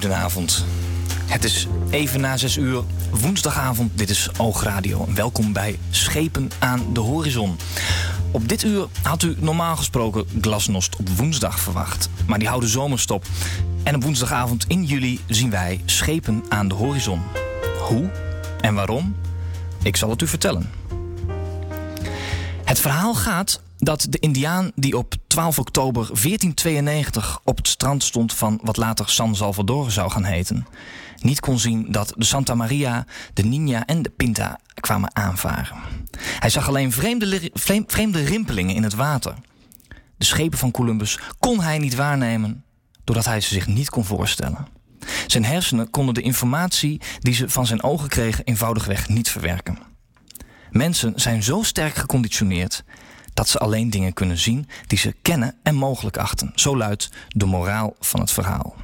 goedenavond. Het is even na 6 uur woensdagavond. Dit is Oogradio. Welkom bij Schepen aan de Horizon. Op dit uur had u normaal gesproken Glasnost op woensdag verwacht. Maar die houden zomerstop. En op woensdagavond in juli zien wij Schepen aan de Horizon. Hoe en waarom? Ik zal het u vertellen. Het verhaal gaat dat de Indiaan die op 12 oktober 1492 op het strand stond van wat later San Salvador zou gaan heten, niet kon zien dat de Santa Maria, de Nina en de Pinta kwamen aanvaren. Hij zag alleen vreemde, vreemde rimpelingen in het water. De schepen van Columbus kon hij niet waarnemen, doordat hij ze zich niet kon voorstellen. Zijn hersenen konden de informatie die ze van zijn ogen kregen eenvoudigweg niet verwerken. Mensen zijn zo sterk geconditioneerd dat ze alleen dingen kunnen zien die ze kennen en mogelijk achten. Zo luidt de moraal van het verhaal.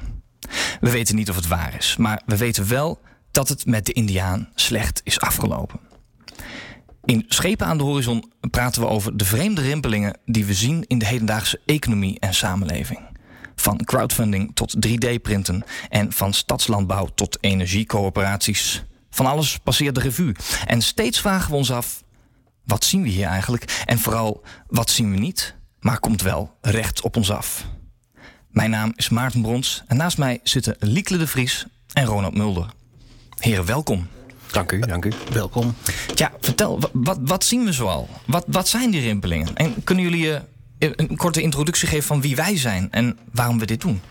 We weten niet of het waar is, maar we weten wel dat het met de Indiaan slecht is afgelopen. In Schepen aan de Horizon praten we over de vreemde rimpelingen die we zien in de hedendaagse economie en samenleving. Van crowdfunding tot 3D-printen en van stadslandbouw tot energiecoöperaties. Van alles passeert de revue. En steeds vragen we ons af: wat zien we hier eigenlijk? En vooral, wat zien we niet, maar komt wel recht op ons af? Mijn naam is Maarten Brons en naast mij zitten Liekle de Vries en Ronald Mulder. Heren, welkom. Dank u, dank u. Welkom. Ja, vertel, wat, wat zien we zoal? Wat, wat zijn die rimpelingen? En kunnen jullie je een korte introductie geven van wie wij zijn en waarom we dit doen?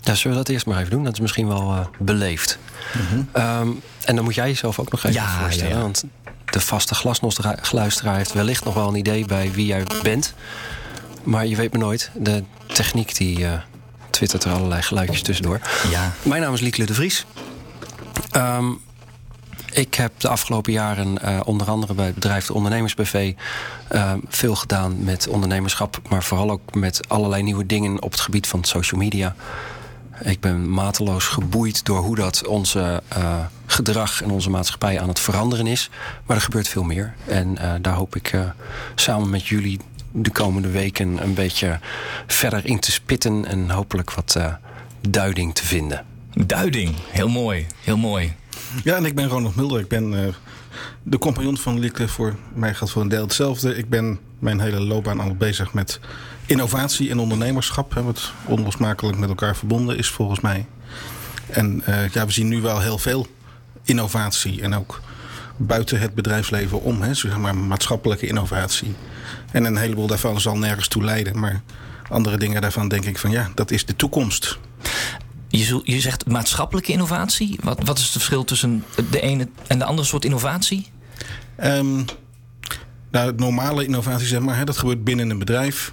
Ja, zullen we dat eerst maar even doen? Dat is misschien wel uh, beleefd. Mm -hmm. en dan moet jij jezelf ook nog even ja, voorstellen. Ja. Want de vaste glasluisteraar heeft wellicht nog wel een idee bij wie jij bent. Maar je weet maar nooit. De techniek die uh, twittert er allerlei geluidjes tussendoor. Ja. Mijn naam is Liekle de Vries. Um, ik heb de afgelopen jaren uh, onder andere bij het bedrijf de Ondernemersbv uh, veel gedaan met ondernemerschap, maar vooral ook met allerlei nieuwe dingen op het gebied van social media. Ik ben mateloos geboeid door hoe dat onze uh, gedrag en onze maatschappij aan het veranderen is. Maar er gebeurt veel meer. En daar hoop ik samen met jullie de komende weken een beetje verder in te spitten en hopelijk wat duiding te vinden. Duiding, heel mooi, heel mooi. Ja, en ik ben Ronald Mulder. Ik ben uh, de compagnon van Lieke. Voor mij gaat voor een deel hetzelfde. Ik ben mijn hele loopbaan al bezig met innovatie en ondernemerschap. Hè, wat onlosmakelijk met elkaar verbonden is volgens mij. En uh, ja, we zien nu wel heel veel innovatie. En ook buiten het bedrijfsleven om. Hè, zeg maar maatschappelijke innovatie. En een heleboel daarvan zal nergens toe leiden. Maar andere dingen daarvan denk ik van ja, dat is de toekomst. Je, je zegt maatschappelijke innovatie. Wat, wat is het verschil tussen de ene en de andere soort innovatie? Um, nou, normale innovatie, zeg maar, hè, dat gebeurt binnen een bedrijf.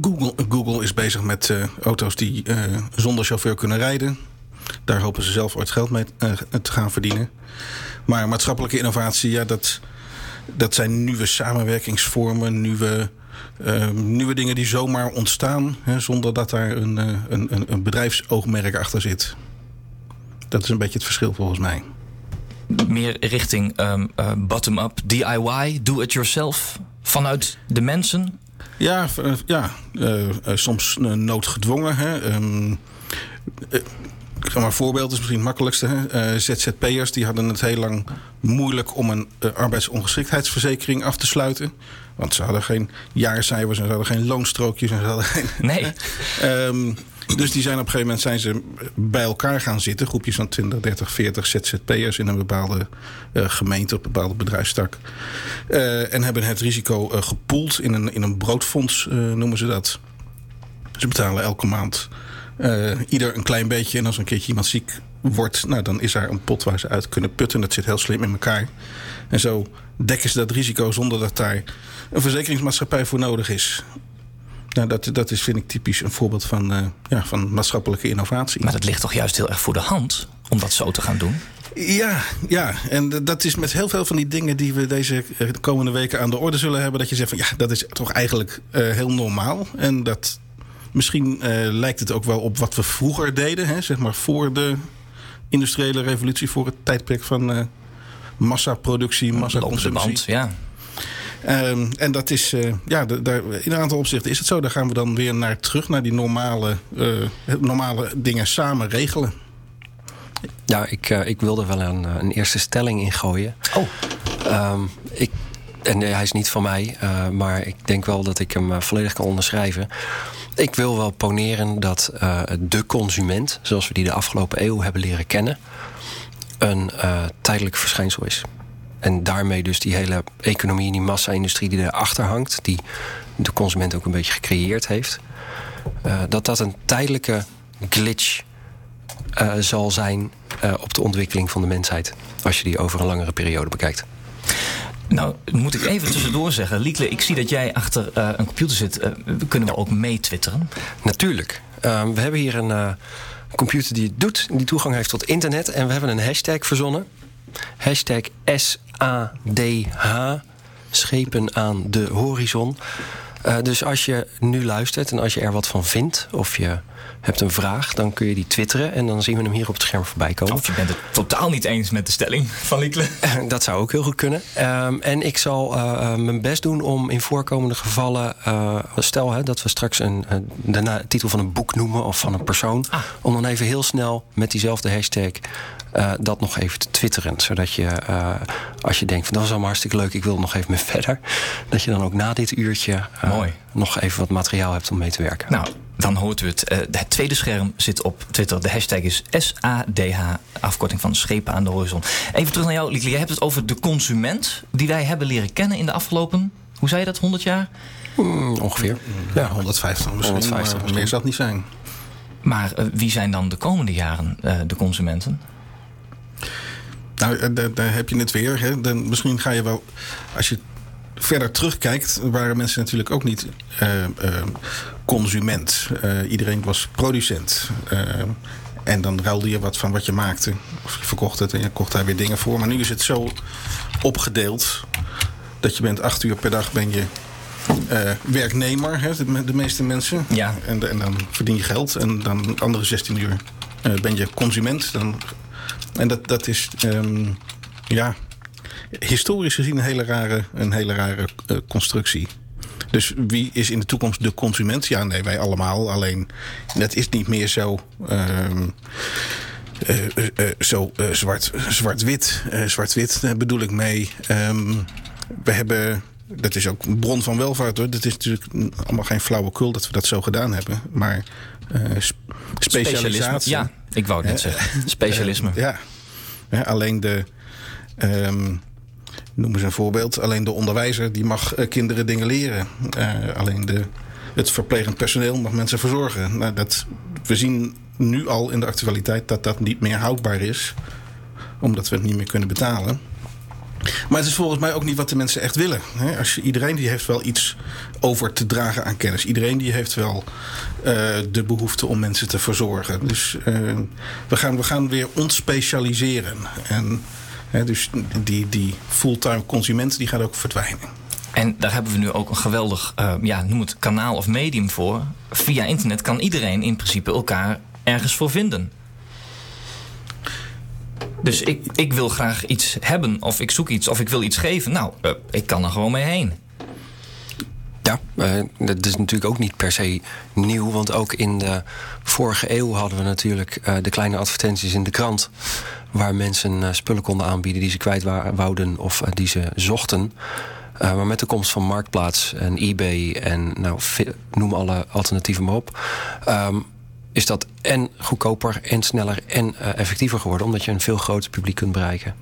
Google, Google is bezig met uh, auto's die uh, zonder chauffeur kunnen rijden. Daar hopen ze zelf ooit geld mee uh, te gaan verdienen. Maar maatschappelijke innovatie, ja, dat, dat zijn nieuwe samenwerkingsvormen, nieuwe uh, nieuwe dingen die zomaar ontstaan hè, zonder dat daar een, een, een bedrijfsoogmerk achter zit. Dat is een beetje het verschil volgens mij. Meer richting uh, bottom-up, DIY, do-it-yourself, vanuit de mensen? Ja, ja soms noodgedwongen. Hè. Um, ik zeg maar, voorbeeld is misschien het makkelijkste. Hè? Uh, ZZP'ers die hadden het heel lang moeilijk om een uh, arbeidsongeschiktheidsverzekering af te sluiten. Want ze hadden geen jaarcijfers en ze hadden geen loonstrookjes. En ze hadden geen, nee. um, dus die zijn op een gegeven moment zijn ze bij elkaar gaan zitten. Groepjes van 20, 30, 40 ZZP'ers in een bepaalde uh, gemeente, op een bepaalde bedrijfstak. en hebben het risico gepoeld in een, in een broodfonds, noemen ze dat. Ze betalen elke maand uh, ieder een klein beetje. En als een keertje iemand ziek wordt, nou, dan is daar een pot waar ze uit kunnen putten. Dat zit heel slim in elkaar. En zo dekken ze dat risico zonder dat daar een verzekeringsmaatschappij voor nodig is. Nou, dat, dat is, vind ik, typisch een voorbeeld van, uh, ja, van maatschappelijke innovatie. Maar dat ligt toch juist heel erg voor de hand om dat zo te gaan doen? Ja, ja, en dat is met heel veel van die dingen die we deze de komende weken aan de orde zullen hebben. Dat je zegt van ja, dat is toch eigenlijk uh, heel normaal. En dat, Misschien uh, lijkt het ook wel op wat we vroeger deden, hè, zeg maar voor de industriële revolutie, voor het tijdperk van uh, massaproductie, massaconsumptie. ja. Ehm, en dat is, uh, ja, daar, in een aantal opzichten is het zo. Daar gaan we dan weer naar terug, naar die normale, uh, normale dingen samen regelen. Ja, ik, uh, ik wilde wel een, een eerste stelling ingooien. Oh. Um, ik, en hij is niet van mij, maar ik denk wel dat ik hem volledig kan onderschrijven. Ik wil wel poneren dat de consument, zoals we die de afgelopen eeuw hebben leren kennen, een tijdelijk verschijnsel is. En daarmee dus die hele economie en die massa-industrie die erachter hangt, die de consument ook een beetje gecreëerd heeft, uh, dat dat een tijdelijke glitch uh, zal zijn uh, op de ontwikkeling van de mensheid. Als je die over een langere periode bekijkt. Nou, moet ik even tussendoor zeggen. Liekle, ik zie dat jij achter een computer zit. Uh, kunnen we ook mee twitteren? Natuurlijk. Uh, we hebben hier een computer die het doet, die toegang heeft tot internet. En we hebben een hashtag verzonnen. Hashtag SADH. Schepen aan de horizon. Uh, dus als je nu luistert en als je er wat van vindt, of je hebt een vraag, dan kun je die twitteren en dan zien we hem hier op het scherm voorbij komen. Of je bent het totaal niet eens met de stelling van Liekle. Dat zou ook heel goed kunnen. Um, en ik zal uh, mijn best doen om in voorkomende gevallen, uh, stel hè, dat we straks een, de titel van een boek noemen of van een persoon, ah. om dan even heel snel met diezelfde hashtag uh, dat nog even te twitteren. Zodat je, uh, als je denkt van dat is allemaal hartstikke leuk, ik wil nog even mee verder. Dat je dan ook na dit uurtje uh, nog even wat materiaal hebt om mee te werken. Nou, dan hoort u het. het tweede scherm zit op Twitter. De hashtag is SADH, afkorting van schepen aan de horizon. Even terug naar jou, Liekle. Je hebt het over de consument die wij hebben leren kennen in de afgelopen, hoe zei je dat, 100 jaar? Mm, ongeveer. Ja, 150 misschien. 150 maar meer zal het niet zijn. Maar wie zijn dan de komende jaren de consumenten? Nou, daar, daar, heb je het weer. Hè. Dan, misschien ga je wel, als je verder terugkijkt, waren mensen natuurlijk ook niet uh, uh, consument. Uh, iedereen was producent. en dan ruilde je wat van wat je maakte. Of je verkocht het en je kocht daar weer dingen voor. Maar nu is het zo opgedeeld dat je bent acht uur per dag ben je werknemer, hè, de, de, meeste mensen. Ja. En, en, dan verdien je geld. En dan andere 16 uur ben je consument. Dan en dat, dat is, um, ja, historisch gezien een hele rare, een hele rare uh, constructie. Dus wie is in de toekomst de consument? Ja, nee, wij allemaal. Alleen, dat is niet meer zo... Um, uh, uh, zo zwart, zwart-wit. zwart-wit bedoel ik mee. Um, we hebben dat is ook een bron van welvaart hoor. Dat is natuurlijk allemaal geen flauwekul dat we dat zo gedaan hebben. Maar uh, specialisatie. Ja, ik wou het net zeggen. Specialisme. ja. ja. Alleen de. Um, noem eens een voorbeeld. Alleen de onderwijzer die mag uh, kinderen dingen leren. Uh, alleen de, het verplegend personeel mag mensen verzorgen. Nou, dat, we zien nu al in de actualiteit dat dat niet meer houdbaar is. Omdat we het niet meer kunnen betalen. Maar het is volgens mij ook niet wat de mensen echt willen. Als je, iedereen die heeft wel iets over te dragen aan kennis. Iedereen die heeft wel uh, de behoefte om mensen te verzorgen. Dus uh, we, gaan, we gaan weer ontspecialiseren. En hè, dus die, die fulltime consument die gaat ook verdwijnen. En daar hebben we nu ook een geweldig, uh, ja, noem het kanaal of medium voor. Via internet kan iedereen in principe elkaar ergens voor vinden. Dus ik, ik wil graag iets hebben, of ik zoek iets, of ik wil iets geven. Nou, uh, ik kan er gewoon mee heen. Ja, uh, dat is natuurlijk ook niet per se nieuw. Want ook in de vorige eeuw hadden we natuurlijk uh, de kleine advertenties in de krant. Waar mensen spullen konden aanbieden die ze kwijt wouden of die ze zochten. maar met de komst van Marktplaats en eBay en nou, noem alle alternatieven maar op. Um, is dat en goedkoper en sneller en uh, effectiever geworden. Omdat je een veel groter publiek kunt bereiken.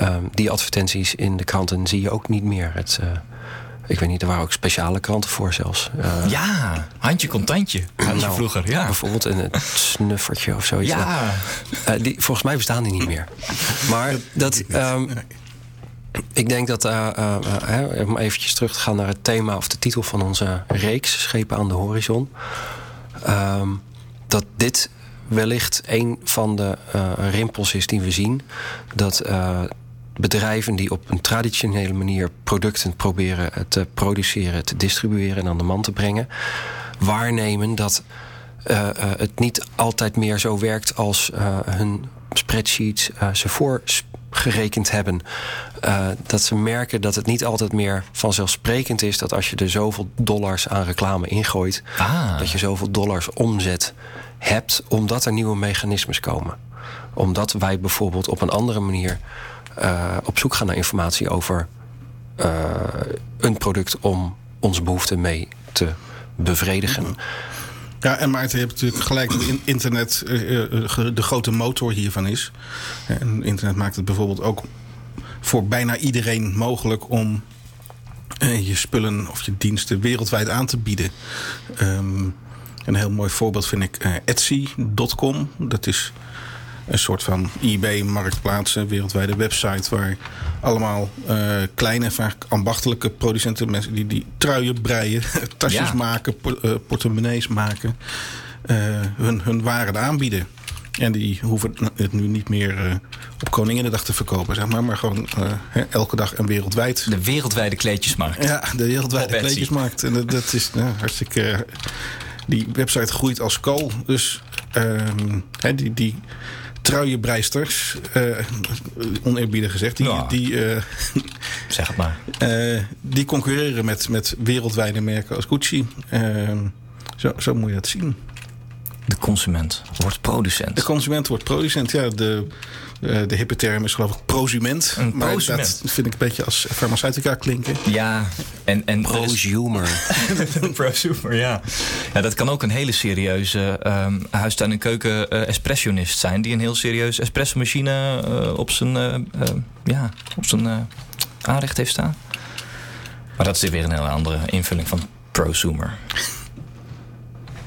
Um, die advertenties in de kranten zie je ook niet meer. Het, uh, ik weet niet, er waren ook speciale kranten voor zelfs. Uh, ja, handje contantje. Handje nou, vroeger, ja. Bijvoorbeeld een snuffertje of zoiets. Ja. die, volgens mij bestaan die niet meer. Maar dat... Um, ik denk dat, uh, uh, om eventjes terug te gaan naar het thema of de titel van onze reeks, Schepen aan de Horizon. Um, dat dit wellicht een van de uh, rimpels is die we zien. Dat uh, bedrijven die op een traditionele manier producten proberen te produceren, te distribueren en aan de man te brengen, waarnemen dat uh, het niet altijd meer zo werkt als hun spreadsheets ze voor gerekend hebben. dat ze merken dat het niet altijd meer vanzelfsprekend is dat als je er zoveel dollars aan reclame ingooit, Ah. dat je zoveel dollars omzet hebt, omdat er nieuwe mechanismes komen. Omdat wij bijvoorbeeld op een andere manier eh, op zoek gaan naar informatie over eh, een product om onze behoeften mee te bevredigen. Ja, en Maarten, je hebt natuurlijk gelijk dat in- internet eh, de grote motor hiervan is. En internet maakt het bijvoorbeeld ook voor bijna iedereen mogelijk om je spullen of je diensten wereldwijd aan te bieden. Ehm, een heel mooi voorbeeld vind ik eh, Etsy.com. Dat is een soort van eBay-marktplaats, een wereldwijde website waar allemaal eh, kleine, vaak ambachtelijke producenten, mensen die, die truien breien, tasjes Ja. maken, por- eh, portemonnees maken, hun, hun waren aanbieden. En die hoeven het nu niet meer eh, op Koninginnedag te verkopen, zeg maar, maar gewoon hè, elke dag en wereldwijd. De wereldwijde kleedjesmarkt. Ja, de wereldwijde kleedjesmarkt. En dat, dat is nou, hartstikke. Die website groeit als kool. Dus ehm, hè, die, die truienbreisters, eh oneerbiedig gezegd, die, Ja. die, eh, Zeg het maar. eh, die concurreren met, met wereldwijde merken als Gucci. Ehm, zo, zo moet je dat zien. De consument wordt producent. De consument wordt producent. Ja, de, de hippe term is geloof ik prosument. Een maar prosument. dat vind ik een beetje als farmaceutica klinken. Ja, en, en Prosumer. prosumer, ja. ja. Dat kan ook een hele serieuze ehm huistuin- en keuken eh, zijn... die een heel serieus espressomachine eh, op zijn, eh, eh, ja, op zijn eh, aanrecht heeft staan. Maar dat is weer een hele andere invulling van prosumer.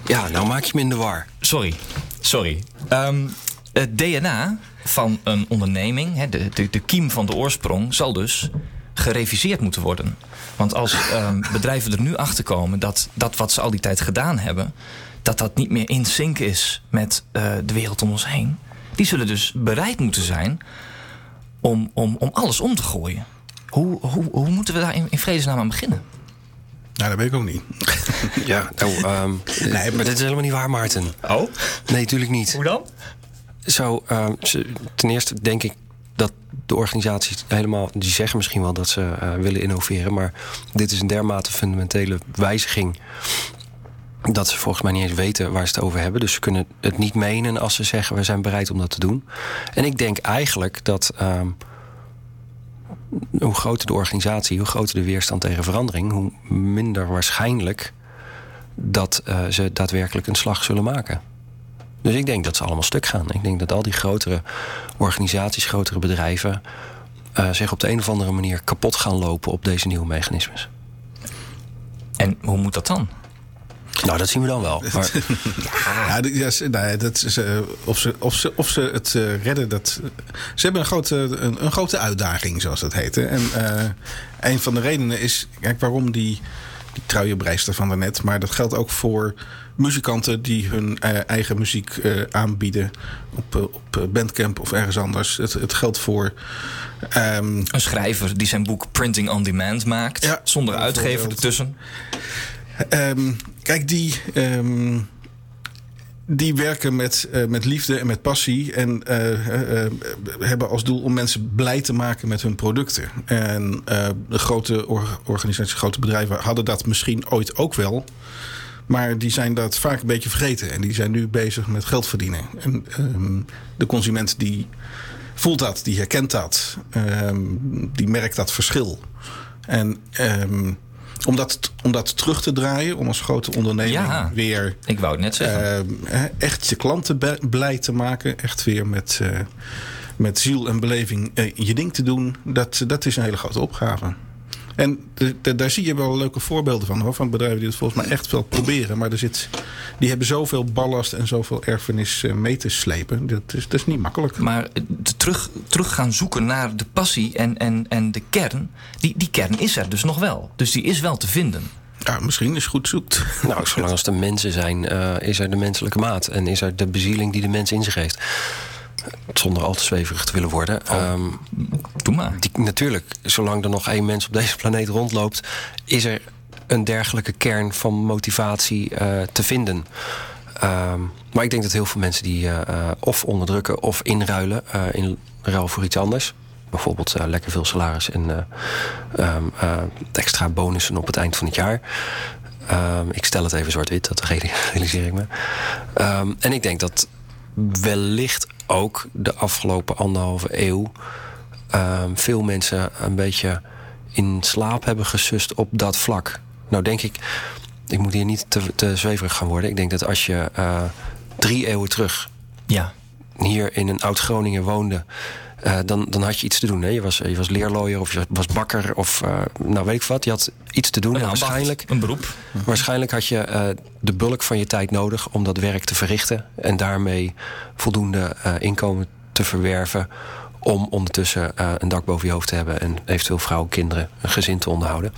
Ja, nou maak je me in de war. Sorry, sorry. Ehm, het DNA van een onderneming, hè, de, de, de kiem van de oorsprong, zal dus gereviseerd moeten worden. Want als ehm, bedrijven er nu achter komen dat dat wat ze al die tijd gedaan hebben, dat dat niet meer in sync is met eh, de wereld om ons heen, die zullen dus bereid moeten zijn om, om, om alles om te gooien. Hoe, hoe, hoe moeten we daar in, in vredesnaam aan beginnen? Nou, dat weet ik ook niet. Ja, nou, ehm, maar maar dit is helemaal niet waar, Maarten. Oh, Nee, natuurlijk niet. hoe dan? Zo, ehm, ten eerste denk ik dat de organisaties helemaal... die zeggen misschien wel dat ze eh, willen innoveren... maar dit is een dermate fundamentele wijziging... dat ze volgens mij niet eens weten waar ze het over hebben. Dus ze kunnen het niet menen als ze zeggen... we zijn bereid om dat te doen. En ik denk eigenlijk dat... ehm, hoe groter de organisatie, hoe groter de weerstand tegen verandering... hoe minder waarschijnlijk dat eh, ze daadwerkelijk een slag zullen maken. Dus ik denk dat ze allemaal stuk gaan. Ik denk dat al die grotere organisaties, grotere bedrijven... eh, zich op de een of andere manier kapot gaan lopen op deze nieuwe mechanismes. En hoe moet dat dan? Nou, dat zien we dan wel. Maar Ja, d- ja, ze- nou ja, dat is, eh, of, ze, of, ze, of ze het eh, redden, dat, ze hebben een grote, een, een grote uitdaging, zoals dat heet. hè. En eh, een van de redenen is, kijk, waarom die, die truienbreister van daarnet, maar dat geldt ook voor muzikanten die hun eh, eigen muziek eh, aanbieden op, eh, op Bandcamp of ergens anders. Het, het geldt voor ehm, Een schrijver die zijn boek Printing on Demand maakt, Ja, zonder uitgever ertussen. Ehm, kijk, die, ehm, die werken met, met liefde en met passie. En hebben als doel om mensen blij te maken met hun producten. En de grote or- organisaties, grote bedrijven hadden dat misschien ooit ook wel. Maar die zijn dat vaak een beetje vergeten. En die zijn nu bezig met geld verdienen. En ehm, de consument die voelt dat, die herkent dat. ehm, die merkt dat verschil. En ehm, om, dat, om dat terug te draaien, om als grote onderneming Ja. weer Ik wou het net zeggen. echt je klanten blij te maken. Echt weer met, eh, met ziel en beleving eh, je ding te doen. Dat, dat is een hele grote opgave. En de- de- daar zie je wel leuke voorbeelden van. Hoor, van bedrijven die het volgens mij echt wel proberen. Maar er zit, die hebben zoveel ballast en zoveel erfenis eh, mee te slepen. Dat is, dat is niet makkelijk. maar de terug, terug gaan zoeken naar de passie en, en, en de kern, die, die kern is er dus nog wel. Dus die is wel te vinden. Ja, misschien is goed zoekt. nou, zolang als er mensen zijn, eh, is er de menselijke maat. En is er de bezieling die de mens in zich heeft. Zonder al te zweverig te willen worden. Ehm, Doe maar. die, natuurlijk, zolang er nog één mens op deze planeet rondloopt, is er een dergelijke kern van motivatie eh, te vinden. Ehm, maar ik denk dat heel veel mensen die of onderdrukken of inruilen in ruil voor iets anders. Bijvoorbeeld lekker veel salaris en ehm, extra bonussen op het eind van het jaar. Ik stel het even zwart-wit, dat realiseer ik me. en ik denk dat wellicht ook de afgelopen anderhalve eeuw veel mensen een beetje in slaap hebben gesust op dat vlak. Nou denk ik, ik moet hier niet te, te zweverig gaan worden. Ik denk dat als je uh, drie eeuwen terug ja. hier in een oud Groningen woonde. Uh, dan, dan had je iets te doen. Hè? Je, was, je was leerlooier of je was bakker of uh, nou weet ik wat. Je had iets te doen. Een, waarschijnlijk, een beroep. Waarschijnlijk had je de bulk van je tijd nodig om dat werk te verrichten. En daarmee voldoende inkomen te verwerven om ondertussen een dak boven je hoofd te hebben en eventueel vrouwen, kinderen, een gezin te onderhouden.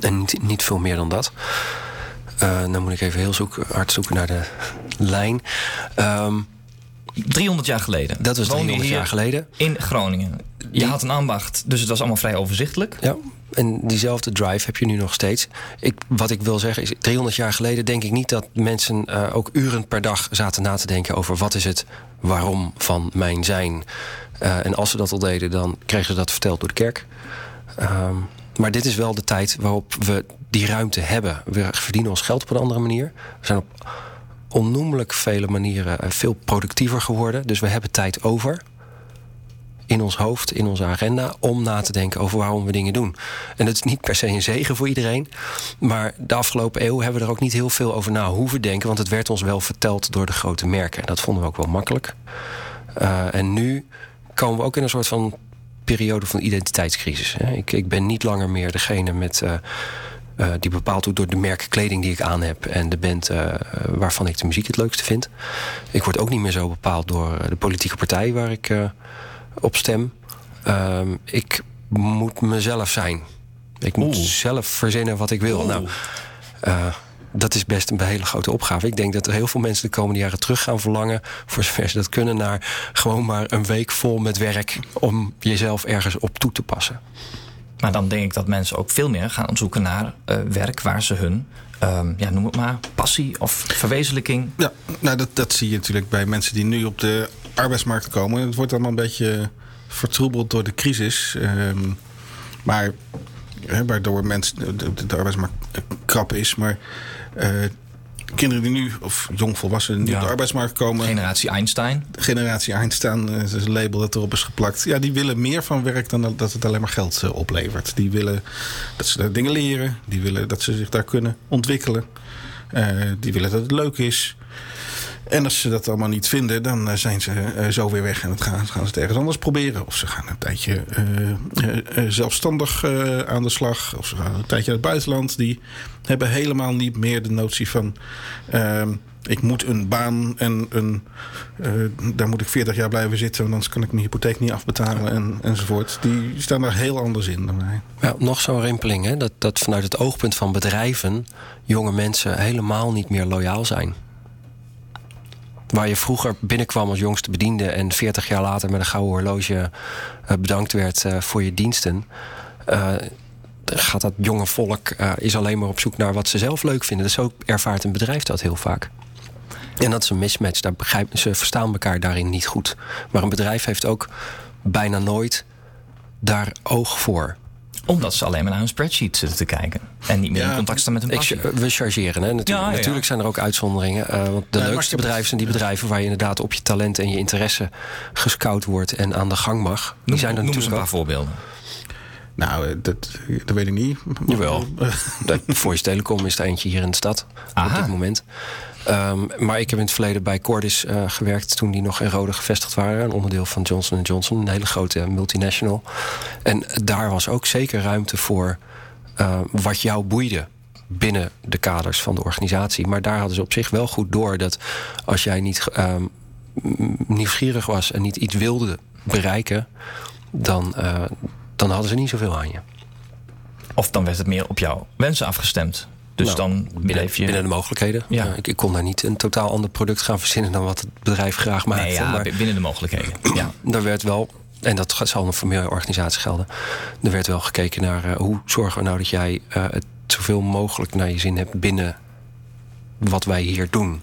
En niet, niet veel meer dan dat. Uh, dan moet ik even heel zoek, hard zoeken naar de lijn. Um, 300 jaar geleden. Dat was 300 jaar geleden. In Groningen. Je had een ambacht, dus het was allemaal vrij overzichtelijk. Ja, en diezelfde drive heb je nu nog steeds. Ik, wat ik wil zeggen is, 300 jaar geleden denk ik niet dat mensen uh, ook uren per dag zaten na te denken over wat is het waarom van mijn zijn. Uh, en als ze dat al deden, dan kregen ze dat verteld door de kerk. Um, maar dit is wel de tijd waarop we die ruimte hebben. We verdienen ons geld op een andere manier. We zijn op onnoemelijk vele manieren eh, veel productiever geworden. Dus we hebben tijd over in ons hoofd, in onze agenda, om na te denken over waarom we dingen doen. En dat is niet per se een zegen voor iedereen. Maar de afgelopen eeuw hebben we er ook niet heel veel over na hoeven denken. Want het werd ons wel verteld door de grote merken. Dat vonden we ook wel makkelijk. Uh, en nu komen we ook in een soort van periode van identiteitscrisis. Ik, ik ben niet langer meer degene met. Uh, uh, die bepaald wordt door de merken kleding die ik aan heb en de band uh, waarvan ik de muziek het leukste vind. Ik word ook niet meer zo bepaald door de politieke partij waar ik op stem. Ehm, ik moet mezelf zijn. Ik moet zelf verzinnen wat ik wil. Nou, dat is best een hele grote opgave. Ik denk dat er heel veel mensen de komende jaren terug gaan verlangen, voor zover ze dat kunnen, naar gewoon maar een week vol met werk om jezelf ergens op toe te passen. Maar dan denk ik dat mensen ook veel meer gaan zoeken naar uh, werk waar ze hun, um, ja, noem het maar, passie of verwezenlijking. Ja, nou dat, dat zie je natuurlijk bij mensen die nu op de arbeidsmarkt komen. Het wordt allemaal een beetje vertroebeld door de crisis. Um, maar waardoor mensen, de, arbeidsmarkt krap is. Maar uh, kinderen die nu, of jongvolwassenen, die ja. op de arbeidsmarkt komen. Generatie Einstein. Generatie Einstein, dat is een label dat erop is geplakt. Ja, die willen meer van werk dan dat het alleen maar geld uh, oplevert. Die willen dat ze daar dingen leren. Die willen dat ze zich daar kunnen ontwikkelen. Uh, die willen dat het leuk is. En als ze dat allemaal niet vinden, dan uh, zijn ze uh, zo weer weg en dan gaan, gaan, ze het ergens anders proberen. Of ze gaan een tijdje uh, zelfstandig aan de slag. Of ze gaan een tijdje naar het buitenland. Die hebben helemaal niet meer de notie van. Ehm, ik moet een baan en een, daar moet ik 40 jaar blijven zitten, want anders kan ik mijn hypotheek niet afbetalen en, enzovoort. Die staan daar heel anders in dan wij. Nog zo'n rimpeling, hè? Dat, dat vanuit het oogpunt van bedrijven jonge mensen helemaal niet meer loyaal zijn. Waar je vroeger binnenkwam als jongste bediende en 40 jaar later met een gouden horloge uh, bedankt werd uh, voor je diensten. Uh, gaat dat jonge volk is alleen maar op zoek naar wat ze zelf leuk vinden. Dus zo ervaart een bedrijf dat heel vaak. En dat is een mismatch. Daar begrijpen, ze verstaan elkaar daarin niet goed. Maar een bedrijf heeft ook bijna nooit daar oog voor omdat ze alleen maar naar hun spreadsheet zitten te kijken. En niet meer ja, in contact staan met hun passie. we chargeren. Hè? Natuurlijk, ja, ja, natuurlijk zijn er ook uitzonderingen. Uh, want de leukste bedrijven zijn die bedrijven waar je inderdaad op je talent en je interesse gescout wordt en aan de gang mag. Die noem, zijn er noem natuurlijk een paar voorbeelden. Nou, eh, dat, dat weet ik niet. Jawel. de Voice Telecom is er eentje hier in de stad Aha. op dit moment. Um, maar ik heb in het verleden bij Cordis uh, gewerkt toen die nog in Rode gevestigd waren. Een onderdeel van Johnson Johnson, een hele grote multinational. En daar was ook zeker ruimte voor uh, wat jou boeide binnen de kaders van de organisatie. Maar daar hadden ze op zich wel goed door dat als jij niet um, nieuwsgierig was en niet iets wilde bereiken, dan, uh, dan hadden ze niet zoveel aan je. Of dan werd het meer op jouw wensen afgestemd. Dus nou, dan bleef je... Binnen de mogelijkheden. Ja. ik, ik, kon daar niet een totaal ander product gaan verzinnen... dan wat het bedrijf graag maakte. Nee, ja, maar binnen de mogelijkheden. Ja. Daar werd wel, en dat zal een voor meer organisaties gelden... er werd wel gekeken naar uh, hoe zorgen we nou dat jij uh, het zoveel mogelijk naar je zin hebt... binnen wat wij hier doen.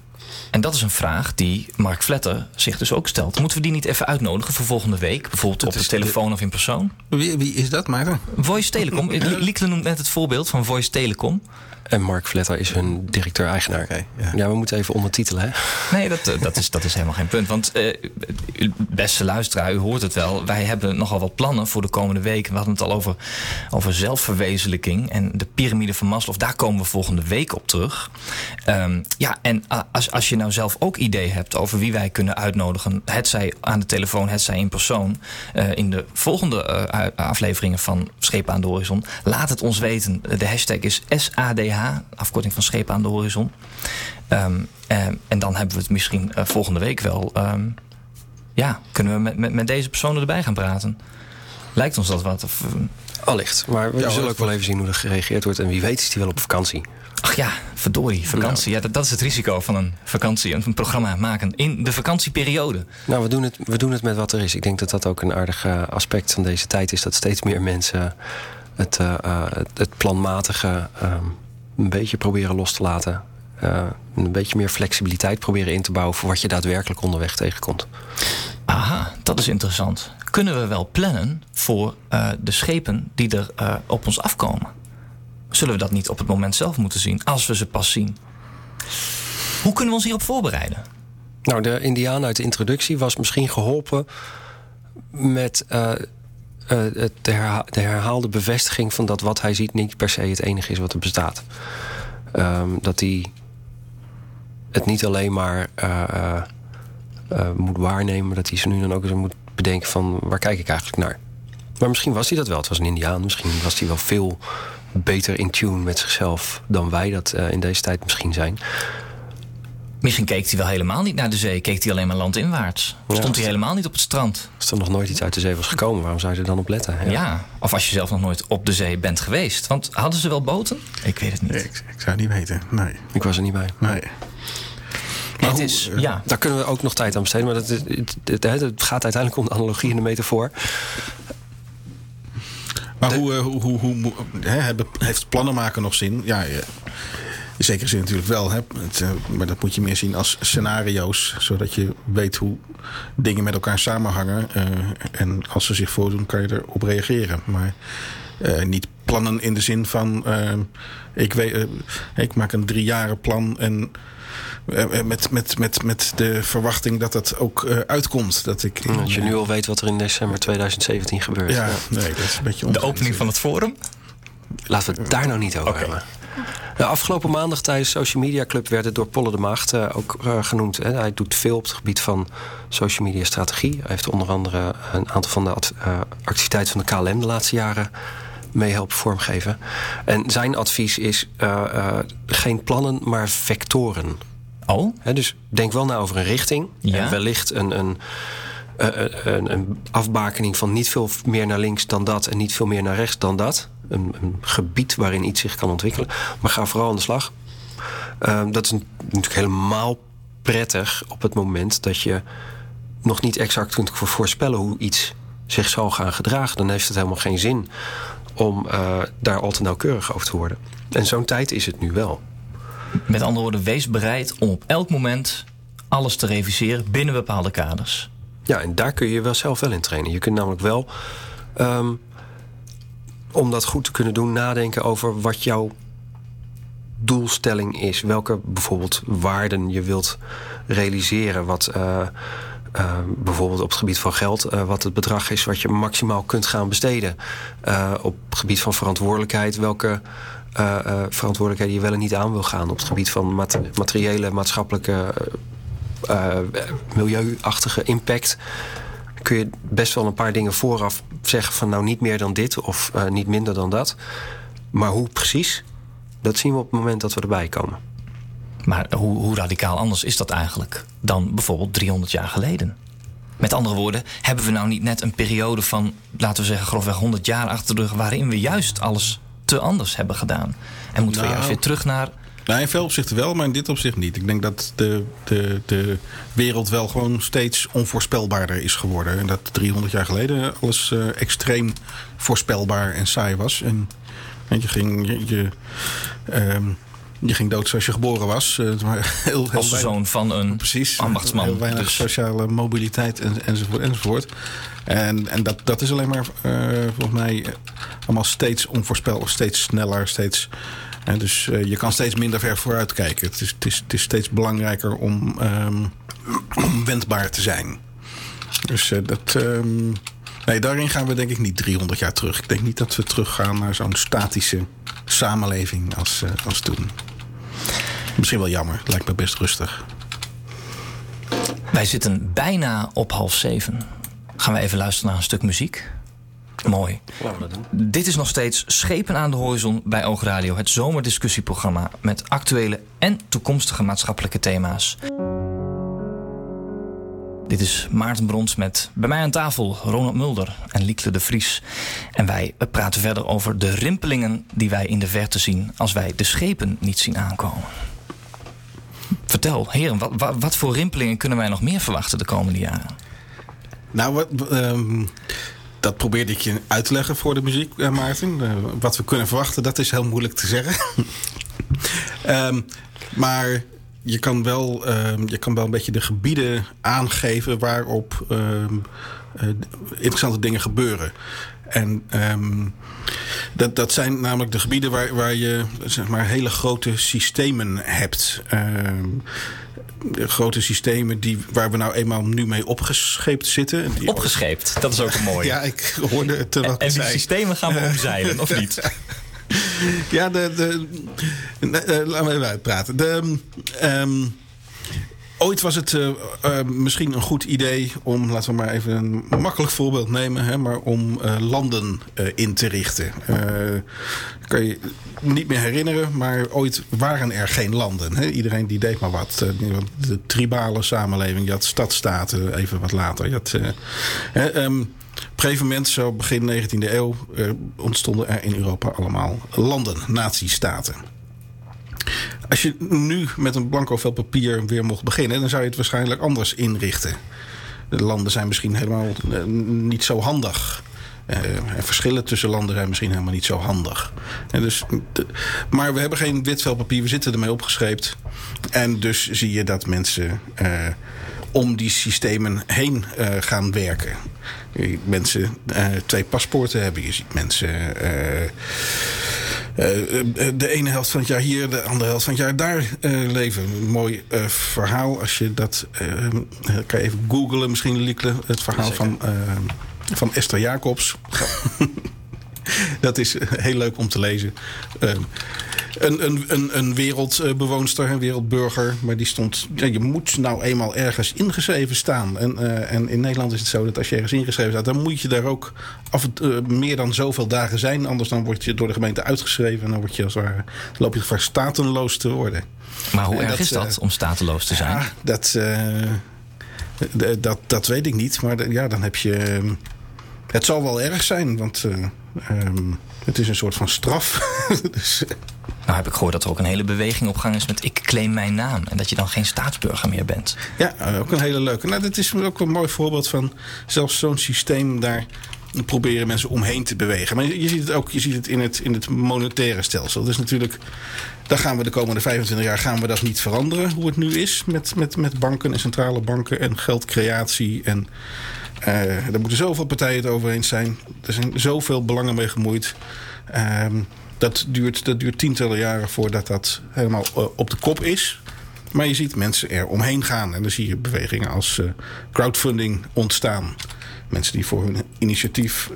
En dat is een vraag die Mark Vletter zich dus ook stelt. Moeten we die niet even uitnodigen voor volgende week? Bijvoorbeeld op de telefoon of in persoon? Wie, wie is dat, Maarten? Voice Telecom. Liekle noemt net het voorbeeld van Voice Telecom. En Mark Vletter is hun directeur-eigenaar. Ja. ja. we moeten even ondertitelen, hè? Nee, dat, eh, dat, is, dat is helemaal geen punt. Want eh, u- beste luisteraar, u hoort het wel. Wij hebben nogal wat plannen voor de komende weken. We hadden het al over, over zelfverwezenlijking. En de piramide van Maslow, daar komen we volgende week op terug. Ehm, ja, en a- als, als je nou zelf ook idee hebt over wie wij kunnen uitnodigen... het zij aan de telefoon, het zij in persoon... eh, in de volgende eh, afleveringen van Schepen aan de Horizon... laat het ons weten. De hashtag is SADH, afkorting van Schepen aan de Horizon. Ehm, ehm, en dan hebben we het misschien eh, volgende week wel. ehm, ja, kunnen we met, met, met deze personen erbij gaan praten? Lijkt ons dat wat? Of, eh, Allicht. Maar we Ja, zullen ook wel even zien hoe er gereageerd wordt. En wie weet is die wel op vakantie. ach ja, verdorie, vakantie. Ja, dat, dat is het risico van een vakantie. Een programma maken in de vakantieperiode. Nou, we doen, het, we doen het met wat er is. Ik denk dat dat ook een aardig eh, aspect van deze tijd is. Dat steeds meer mensen het, eh, eh, het, het planmatige ehm, een beetje proberen los te laten. Eh, een beetje meer flexibiliteit proberen in te bouwen voor wat je daadwerkelijk onderweg tegenkomt. Aha, dat is interessant. Kunnen we wel plannen voor eh, de schepen die er eh, op ons afkomen? Zullen we dat niet op het moment zelf moeten zien, als we ze pas zien? Hoe kunnen we ons hierop voorbereiden? Nou, de Indiaan uit de introductie was misschien geholpen met eh, de, herha- de herhaalde bevestiging van dat wat hij ziet niet per se het enige is wat er bestaat. Ehm, dat hij het niet alleen maar eh, eh, moet waarnemen, dat hij ze nu dan ook eens moet bedenken van waar kijk ik eigenlijk naar. Maar misschien was hij dat wel. Het was een Indiaan. Misschien was hij wel veel beter in tune met zichzelf dan wij dat in deze tijd misschien zijn. Misschien keek hij wel helemaal niet naar de zee. Keek hij alleen maar landinwaarts. Ja. Stond hij helemaal niet op het strand. Als er nog nooit iets uit de zee was gekomen, waarom zou je er dan op letten? Ja. Of als je zelf nog nooit op de zee bent geweest. Want hadden ze wel boten? Ik weet het niet. Ik, ik zou het niet weten. Nee. Ik was er niet bij. nee. het hoe, is, eh, ja. Daar kunnen we ook nog tijd aan besteden. Maar het, het, het, het gaat uiteindelijk om de analogie en de metafoor. Maar hoe, eh, hoe, hoe, hoe, hè, hebben- heeft plannen maken nog zin? Ja, ja, in zekere zin natuurlijk wel. Hè. Het, eh, maar dat moet je meer zien als scenario's. Zodat je weet hoe dingen met elkaar samenhangen. eh, en als ze zich voordoen, kan je erop reageren. Maar eh, niet plannen in de zin van... ik, weet, ik maak een driejaren plan en... Met, met, met, met de verwachting dat dat ook eh, uitkomt. Dat ik, Dat je nu al weet wat er in december 2017 gebeurt. Ja, nee, dat is een beetje De opening van het forum? Laten we het daar nou niet over hebben. De afgelopen maandag tijdens Social Media Club werd het door Polle de Maagd eh, ook eh, genoemd. Hè. Hij doet veel op het gebied van social media strategie. Hij heeft onder andere een aantal van de eh, activiteiten van de KLM de laatste jaren mee helpen vormgeven. En zijn advies is geen plannen, maar vectoren. Oh, Hè, dus denk wel na over een richting. Ja. En wellicht een, een, een, een afbakening van niet veel meer naar links dan dat en niet veel meer naar rechts dan dat. Een, een gebied waarin iets zich kan ontwikkelen. Maar ga vooral aan de slag. Ehm, dat is natuurlijk helemaal prettig op het moment dat je nog niet exact kunt voorspellen hoe iets zich zal gaan gedragen. Dan heeft het helemaal geen zin om eh, daar al te nauwkeurig over te worden. En zo'n tijd is het nu wel. met andere woorden, wees bereid om op elk moment alles te reviseren binnen bepaalde kaders. Ja, en daar kun je wel zelf wel in trainen. Je kunt namelijk wel, ehm, om dat goed te kunnen doen, nadenken over wat jouw doelstelling is. Welke bijvoorbeeld waarden je wilt realiseren. Wat eh, eh, bijvoorbeeld op het gebied van geld, eh, wat het bedrag is wat je maximaal kunt gaan besteden. Op het gebied van verantwoordelijkheid, welke verantwoordelijkheden je wel en niet aan wil gaan. Op het gebied van mat- materiële, maatschappelijke, milieuachtige impact kun je best wel een paar dingen vooraf zeggen van nou niet meer dan dit of eh, niet minder dan dat. Maar hoe precies, dat zien we op het moment dat we erbij komen. Maar hoe, hoe radicaal anders is dat eigenlijk dan bijvoorbeeld 300 jaar geleden? Met andere woorden, hebben we nou niet net een periode van, laten we zeggen, grofweg 100 jaar achter de rug, waarin we juist alles te anders hebben gedaan? En moeten we Nou. juist weer terug naar. Nou, in veel opzichten wel, maar in dit opzicht niet. Ik denk dat de, de, de wereld wel gewoon steeds onvoorspelbaarder is geworden. En dat 300 jaar geleden alles eh, extreem voorspelbaar en saai was. En, en je ging je, je, ehm, je ging dood zoals je geboren was. Uh, maar heel, heel Als de zoon van een precies, ambachtsman. Heel weinig dus. sociale mobiliteit en, enzovoort. enzovoort. En, en dat, dat is alleen maar uh, volgens mij allemaal steeds onvoorspelbaar, steeds sneller, steeds. Dus uh, je kan steeds minder ver vooruit kijken. Het is, het is, het is steeds belangrijker om, om wendbaar te zijn. Dus uh, dat. Um, nee, daarin gaan we denk ik niet 300 jaar terug. Ik denk niet dat we teruggaan naar zo'n statische samenleving als, uh, als toen. Misschien wel jammer, lijkt me best rustig. Wij zitten bijna op half zeven. Gaan we even luisteren naar een stuk muziek? Mooi. Dit is nog steeds Schepen aan de Horizon bij Oogradio. Het zomerdiscussieprogramma met actuele en toekomstige maatschappelijke thema's. Dit is Maarten Brons met bij mij aan tafel Ronald Mulder en Liekle de Vries. En wij praten verder over de rimpelingen die wij in de verte zien als wij de schepen niet zien aankomen. Vertel, heren, wat, wat, voor rimpelingen kunnen wij nog meer verwachten de komende jaren? Nou, wat, um, dat probeerde ik je uit te leggen voor de muziek, uh, Maarten. Uh, wat we kunnen verwachten, dat is heel moeilijk te zeggen. um, maar je kan, wel, um, je kan wel een beetje de gebieden aangeven waarop uh, interessante dingen gebeuren. En dat, dat zijn namelijk de gebieden waar, waar je zeg maar, hele grote systemen hebt. Grote systemen die, waar we nou eenmaal nu mee opgescheept zitten. Die opgescheept, dat is ook mooi. ja, ik hoorde het En, en die systemen gaan we omzeilen, of niet? ja, de, de, de, laten we even uitpraten. De, um, Ooit was het uh, uh, misschien een goed idee om, laten we maar even een makkelijk voorbeeld nemen, hè, maar om uh, landen in te richten. kan je niet meer herinneren, maar ooit waren er geen landen. Hè? Iedereen die deed maar wat. de tribale samenleving, je had stadstaten even wat later. Je had, um, op een gegeven moment, zo begin 19e eeuw, ontstonden er in Europa allemaal landen, natiestaten. Als je nu met een blanco vel papier weer mocht beginnen, dan zou je het waarschijnlijk anders inrichten. De landen zijn misschien helemaal eh, niet zo handig. Uh, verschillen tussen landen zijn misschien helemaal niet zo handig. En dus, maar we hebben geen wit vel papier, we zitten ermee opgeschreven. En dus zie je dat mensen uh, om die systemen heen gaan werken. Mensen twee paspoorten hebben. Je ziet mensen eh, eh, de ene helft van het jaar hier, de andere helft van het jaar daar uh, leven. Een mooi verhaal. Als je dat. kan je even googlen, misschien Liekle. Het verhaal van, van Esther Jacobs. dat is heel leuk om te lezen een, een, een, een wereldbewoonster, een wereldburger. Maar die stond. Ja, je moet nou eenmaal ergens ingeschreven staan. En, uh, en in Nederland is het zo dat als je ergens ingeschreven staat, dan moet je daar ook af en uh, meer dan zoveel dagen zijn. Anders dan word je door de gemeente uitgeschreven. En dan word je als ware, loop je gevaar statenloos te worden. Maar hoe erg dat, is dat uh, om stateloos te zijn? Ja, dat, dat, dat weet ik niet. Maar ja, dan heb je. het zal wel erg zijn, want. Um, het is een soort van straf. dus, nou heb ik gehoord dat er ook een hele beweging op gang is met ik claim mijn naam. En dat je dan geen staatsburger meer bent. Ja, eh, ook een hele leuke. Nou, dat is ook een mooi voorbeeld van zelfs zo'n systeem daar proberen mensen omheen te bewegen. Maar je ziet het ook je ziet het in, het, in het monetaire stelsel. Dus natuurlijk, daar gaan we de komende 25 jaar gaan we dat niet veranderen. Hoe het nu is met, met, met banken en centrale banken en geldcreatie. En uh, er moeten zoveel partijen het over eens zijn. Er zijn zoveel belangen mee gemoeid. Uh, dat duurt, dat duurt tientallen jaren voordat dat helemaal uh, op de kop is. Maar je ziet mensen er omheen gaan. En dan zie je bewegingen als uh, crowdfunding ontstaan. Mensen die voor hun initiatief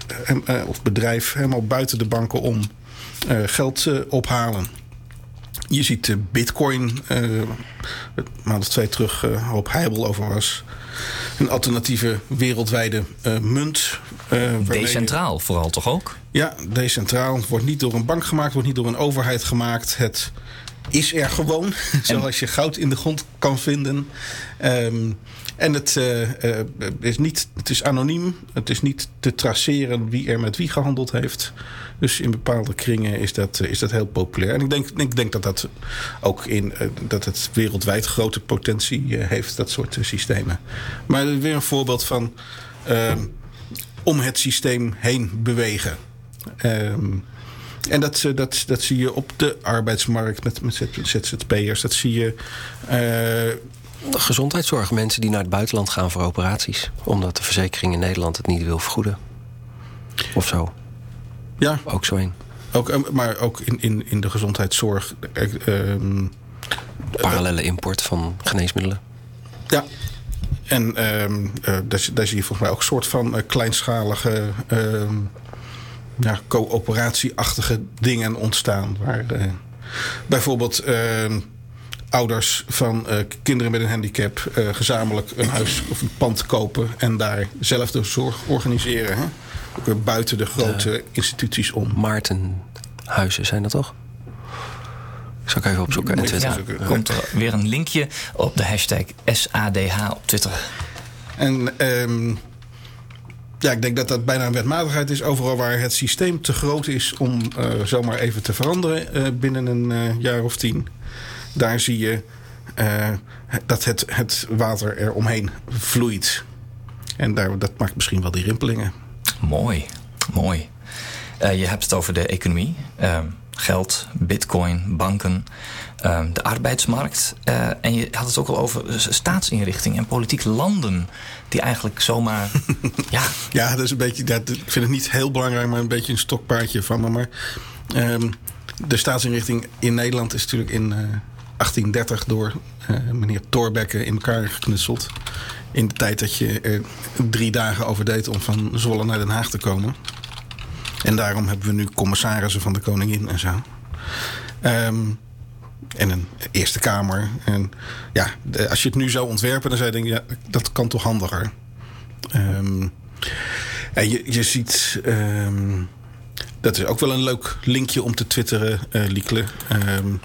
of bedrijf helemaal buiten de banken om geld ophalen. Je ziet Bitcoin, een maand of twee terug, op heibel over was. Een alternatieve wereldwijde munt uh, decentraal vooral toch ook? Ja, decentraal. Het wordt niet door een bank gemaakt, wordt niet door een overheid gemaakt. Het is er gewoon, zoals je goud in de grond kan vinden. Um, en het, uh, uh, is niet, het is anoniem. Het is niet te traceren wie er met wie gehandeld heeft. Dus in bepaalde kringen is dat, is dat heel populair. En ik denk, ik denk dat dat ook in dat het wereldwijd grote potentie heeft, dat soort systemen. Maar weer een voorbeeld van. Uh, om het systeem heen bewegen. Um, En dat, eh, dat, dat zie je op de arbeidsmarkt met, met ZZP'ers. Dat zie je. Gezondheidszorg, mensen die naar het buitenland gaan voor operaties. Omdat de verzekering in Nederland het niet wil vergoeden. Of zo. Ja. Ook zo een. Ook, maar ook in, in, in de gezondheidszorg. Uh, Parallele import van geneesmiddelen. Ja, en ehm, uh, daar, daar, zie je volgens mij ook een soort van kleinschalige uh, ja, coöperatieachtige dingen ontstaan. Waar bijvoorbeeld ehm, ouders van kinderen met een handicap gezamenlijk een huis of een pand kopen en daar zelf de zorg organiseren. Hè? Ook weer buiten de grote instituties om. Maartenhuizen zijn dat toch? Zal ik even opzoeken. En Twitter. Ja, komt er weer een linkje op de hashtag SADH op Twitter. En um, ja, ik denk dat dat bijna een wetmatigheid is. Overal waar het systeem te groot is om uh, zomaar even te veranderen uh, binnen een uh, jaar of tien. Daar zie je dat het, het water er omheen vloeit. En daar, dat maakt misschien wel die rimpelingen. Mooi, mooi. je hebt het over de economie. Ehm, geld, bitcoin, banken, ehm, de arbeidsmarkt. Uh, en je had het ook al over staatsinrichtingen en politiek landen die eigenlijk zomaar. ja. ja, dat is een beetje. Dat, ik vind het niet heel belangrijk, maar een beetje een stokpaardje van me. Maar um, de staatsinrichting in Nederland is natuurlijk in 1830 door uh, meneer Thorbecke in elkaar geknutseld. In de tijd dat je er drie dagen over deed om van Zwolle naar Den Haag te komen. En daarom hebben we nu commissarissen van de koningin en zo. Um, en een Eerste Kamer. En ja, als je het nu zou ontwerpen, dan zou je denken, ja, dat kan toch handiger. Um, en je, je ziet. Um, dat is ook wel een leuk linkje om te twitteren, uh, Liekle. Um,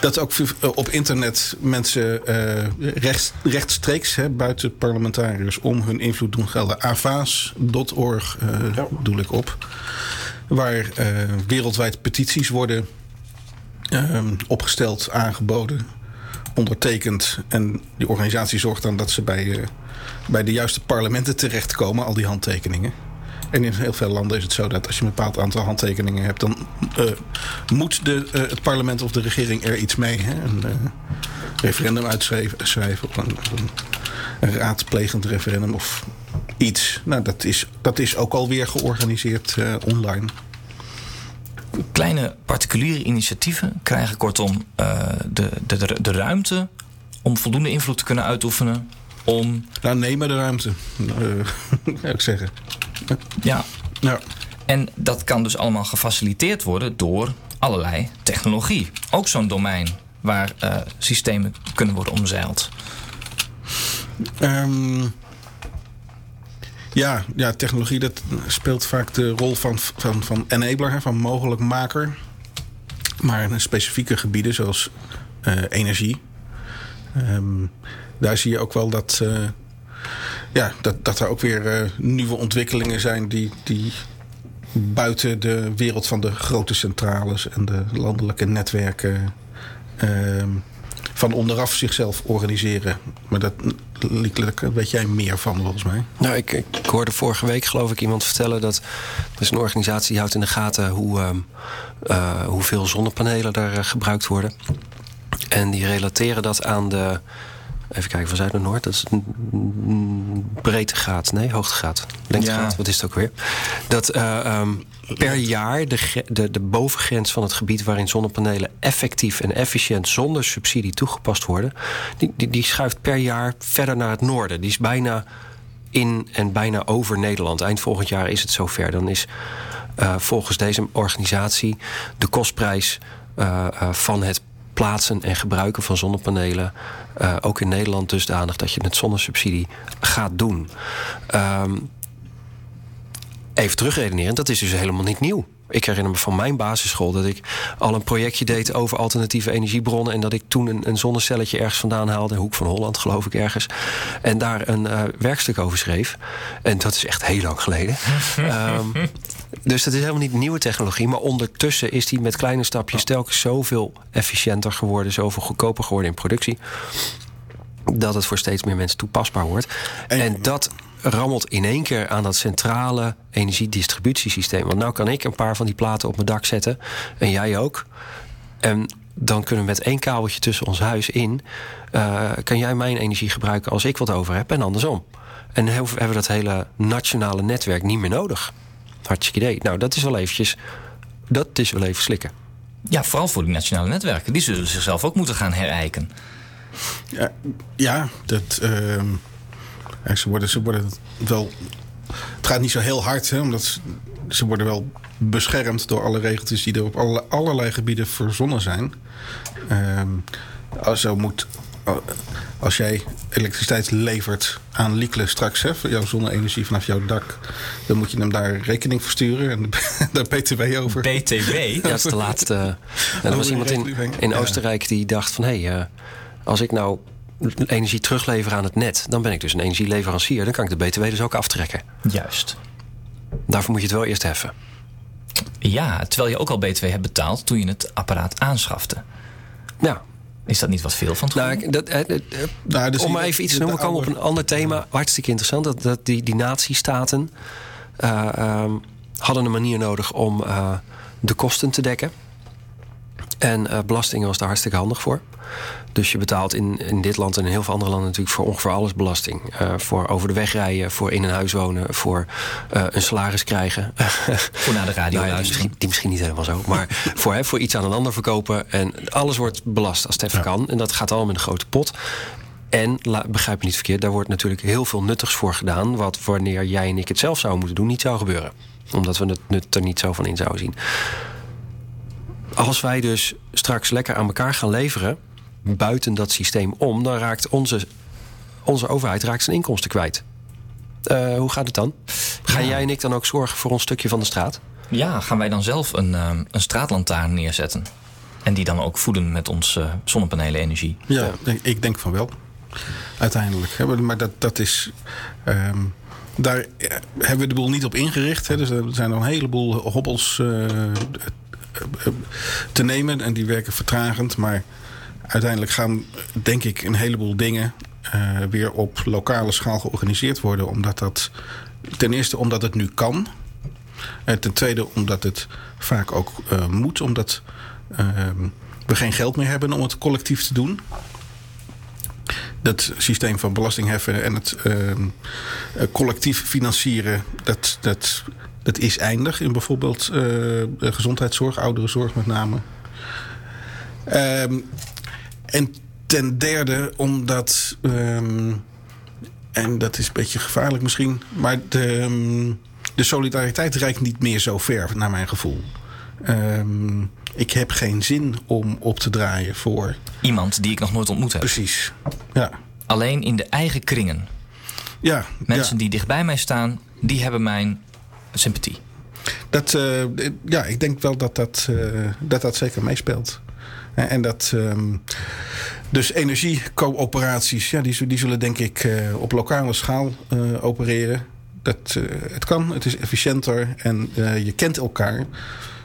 dat ook op internet mensen uh, rechts, rechtstreeks, hè, buiten parlementariërs, om hun invloed doen gelden. avaas.org uh, ja. doe ik op. Waar wereldwijd petities worden opgesteld, aangeboden, ondertekend. En die organisatie zorgt dan dat ze bij, bij de juiste parlementen terechtkomen, al die handtekeningen. En in heel veel landen is het zo dat als je een bepaald aantal handtekeningen hebt, dan uh, moet de, uh, het parlement of de regering er iets mee. Hè? Een uh, referendum uitschrijven, schrijven, of een, een, een, raadplegend referendum of iets. Nou, dat is, dat is ook alweer georganiseerd online. Kleine particuliere initiatieven krijgen kortom de, de, de ruimte om voldoende invloed te kunnen uitoefenen om. Nou, nemen de ruimte, zou ik zeggen. Ja. ja. En dat kan dus allemaal gefaciliteerd worden door allerlei technologie. Ook zo'n domein waar uh, systemen kunnen worden omzeild. Um, ja, ja, technologie dat speelt vaak de rol van, van, van enabler, van mogelijkmaker. Maar in specifieke gebieden zoals uh, energie. Um, daar zie je ook wel dat. Uh, ja, dat, dat er ook weer uh, nieuwe ontwikkelingen zijn die, die buiten de wereld van de grote centrales en de landelijke netwerken uh, van onderaf zichzelf organiseren. Maar dat weet jij meer van volgens mij. Nou, ik, ik, hoorde vorige week geloof ik iemand vertellen dat er is een organisatie die houdt in de gaten hoe, uh, hoeveel zonnepanelen er gebruikt worden. En die relateren dat aan de Even kijken, van Zuid naar Noord. Dat is een breedtegraad. Nee, hoogtegraad. Lengtegraad, ja. wat is het ook weer? Dat uh, um, per jaar de, de, de bovengrens van het gebied... waarin zonnepanelen effectief en efficiënt zonder subsidie toegepast worden... die, die, die schuift per jaar verder naar het noorden. Die is bijna in en bijna over Nederland. Eind volgend jaar is het zover. Dan is uh, volgens deze organisatie de kostprijs uh, van het plaatsen en gebruiken van zonnepanelen. Uh, ook in Nederland dusdanig dat je het zonder subsidie gaat doen. Um, even terugredeneren, dat is dus helemaal niet nieuw. Ik herinner me van mijn basisschool dat ik al een projectje deed over alternatieve energiebronnen. En dat ik toen een, een zonnecelletje ergens vandaan haalde, Hoek van Holland geloof ik ergens. En daar een uh, werkstuk over schreef. En dat is echt heel lang geleden. um, dus dat is helemaal niet nieuwe technologie. Maar ondertussen is die met kleine stapjes telkens zoveel efficiënter geworden, zoveel goedkoper geworden in productie. Dat het voor steeds meer mensen toepasbaar wordt. En, en dat rammelt in één keer aan dat centrale energiedistributiesysteem. Want nou kan ik een paar van die platen op mijn dak zetten. En jij ook. En dan kunnen we met één kabeltje tussen ons huis in. Uh, kan jij mijn energie gebruiken als ik wat over heb en andersom. En hebben we dat hele nationale netwerk niet meer nodig. Hartstikke idee. Nou, dat is wel eventjes. Dat is wel even slikken. Ja, vooral voor die nationale netwerken. Die zullen zichzelf ook moeten gaan herijken. Ja, ja dat. Uh, ze, worden, ze worden wel. Het gaat niet zo heel hard, hè, omdat ze worden wel beschermd door alle regeltjes die er op alle, allerlei gebieden verzonnen zijn. Uh, zo moet als jij elektriciteit levert aan Liekle straks, hè, jouw zonne-energie vanaf jouw dak, dan moet je hem daar rekening voor sturen en daar BTW over. BTW? Ja, dat is de laatste. er was iemand in, in Oostenrijk die dacht van hé, hey, uh, als ik nou energie teruglever aan het net, dan ben ik dus een energieleverancier. Dan kan ik de BTW dus ook aftrekken. Juist. Daarvoor moet je het wel eerst heffen. Ja, terwijl je ook al BTW hebt betaald toen je het apparaat aanschafte. Ja, is dat niet wat veel van nou, dat, eh, eh, nou, dus Om maar even iets te noemen, we komen op een ander thema. Hartstikke interessant. Dat, dat die, die natiestaten uh, um, hadden een manier nodig om uh, de kosten te dekken. En uh, belastingen was daar hartstikke handig voor. Dus je betaalt in, in dit land en in heel veel andere landen natuurlijk voor ongeveer alles belasting. Uh, voor over de weg rijden, voor in een huis wonen, voor uh, een salaris krijgen. Voor naar de radio nou, ja, die, misschien, die misschien niet helemaal zo. Maar voor, hè, voor iets aan een ander verkopen. En alles wordt belast als het even ja. kan. En dat gaat allemaal in een grote pot. En begrijp me niet verkeerd, daar wordt natuurlijk heel veel nuttigs voor gedaan. Wat wanneer jij en ik het zelf zouden moeten doen, niet zou gebeuren. Omdat we het nut er niet zo van in zouden zien. Als wij dus straks lekker aan elkaar gaan leveren, buiten dat systeem om, dan raakt onze, onze overheid raakt zijn inkomsten kwijt. Uh, hoe gaat het dan? Gaan ja. jij en ik dan ook zorgen voor ons stukje van de straat? Ja, gaan wij dan zelf een, uh, een straatlantaarn neerzetten? En die dan ook voeden met onze uh, zonnepanelen-energie? Ja, ik denk van wel. Uiteindelijk. Maar dat, dat is. Um, daar hebben we de boel niet op ingericht. Hè. Dus er zijn nog een heleboel hobbels te nemen. En die werken vertragend. Maar uiteindelijk gaan, denk ik, een heleboel dingen uh, weer op lokale schaal georganiseerd worden. Omdat dat ten eerste omdat het nu kan. En ten tweede omdat het vaak ook uh, moet. Omdat uh, we geen geld meer hebben om het collectief te doen. Dat systeem van belastingheffen en het collectief financieren, dat, dat, dat is eindig in bijvoorbeeld gezondheidszorg, ouderenzorg met name. Um, en ten derde omdat... Um, en dat is een beetje gevaarlijk misschien... maar de, um, de solidariteit reikt niet meer zo ver, naar mijn gevoel. Um, ik heb geen zin om op te draaien voor... Iemand die ik nog nooit ontmoet heb. Precies, ja. Alleen in de eigen kringen. Ja. Mensen ja. die dichtbij mij staan, die hebben mijn sympathie. Dat, uh, ja, ik denk wel dat dat, uh, dat, dat zeker meespeelt. En dat. Um, dus energiecoöperaties, ja, die, die zullen denk ik uh, op lokale schaal uh, opereren. Dat, uh, het kan, het is efficiënter en je kent elkaar.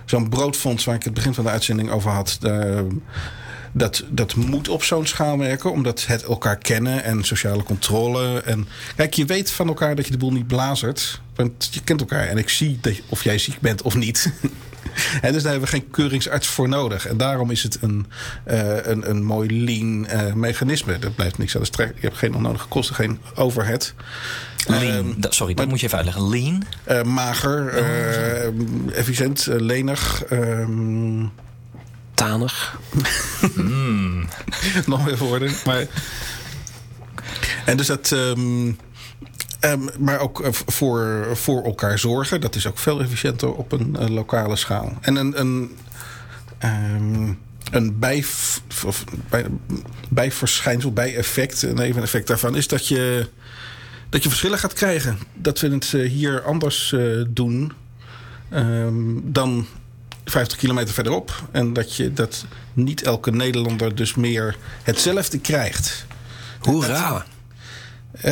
Zo'n broodfonds waar ik het begin van de uitzending over had. dat, dat moet op zo'n schaal werken, omdat het elkaar kennen en sociale controle. En kijk, je weet van elkaar dat je de boel niet blazert, want je kent elkaar. En ik zie dat, of jij ziek bent of niet. En dus daar hebben we geen keuringsarts voor nodig. En daarom is het een, uh, een, een mooi lean uh, mechanisme. Dat blijft niks aan de strek. Je hebt geen onnodige kosten, geen overhead. Lean, uh, dat, sorry, dat moet je even uitleggen. Lean? mager, oh, efficiënt, lenig. Um, Tanig. mm. Nog meer woorden. Maar... En dus dat... Um, Um, maar ook uh, voor, voor elkaar zorgen. Dat is ook veel efficiënter op een uh, lokale schaal. En een, een, um, een bij, of, bij, bijverschijnsel, bijeffect, een neveneffect daarvan is dat je, dat je verschillen gaat krijgen. Dat we het uh, hier anders doen um, dan 50 kilometer verderop. En dat je dat niet elke Nederlander dus meer hetzelfde krijgt. Hoera!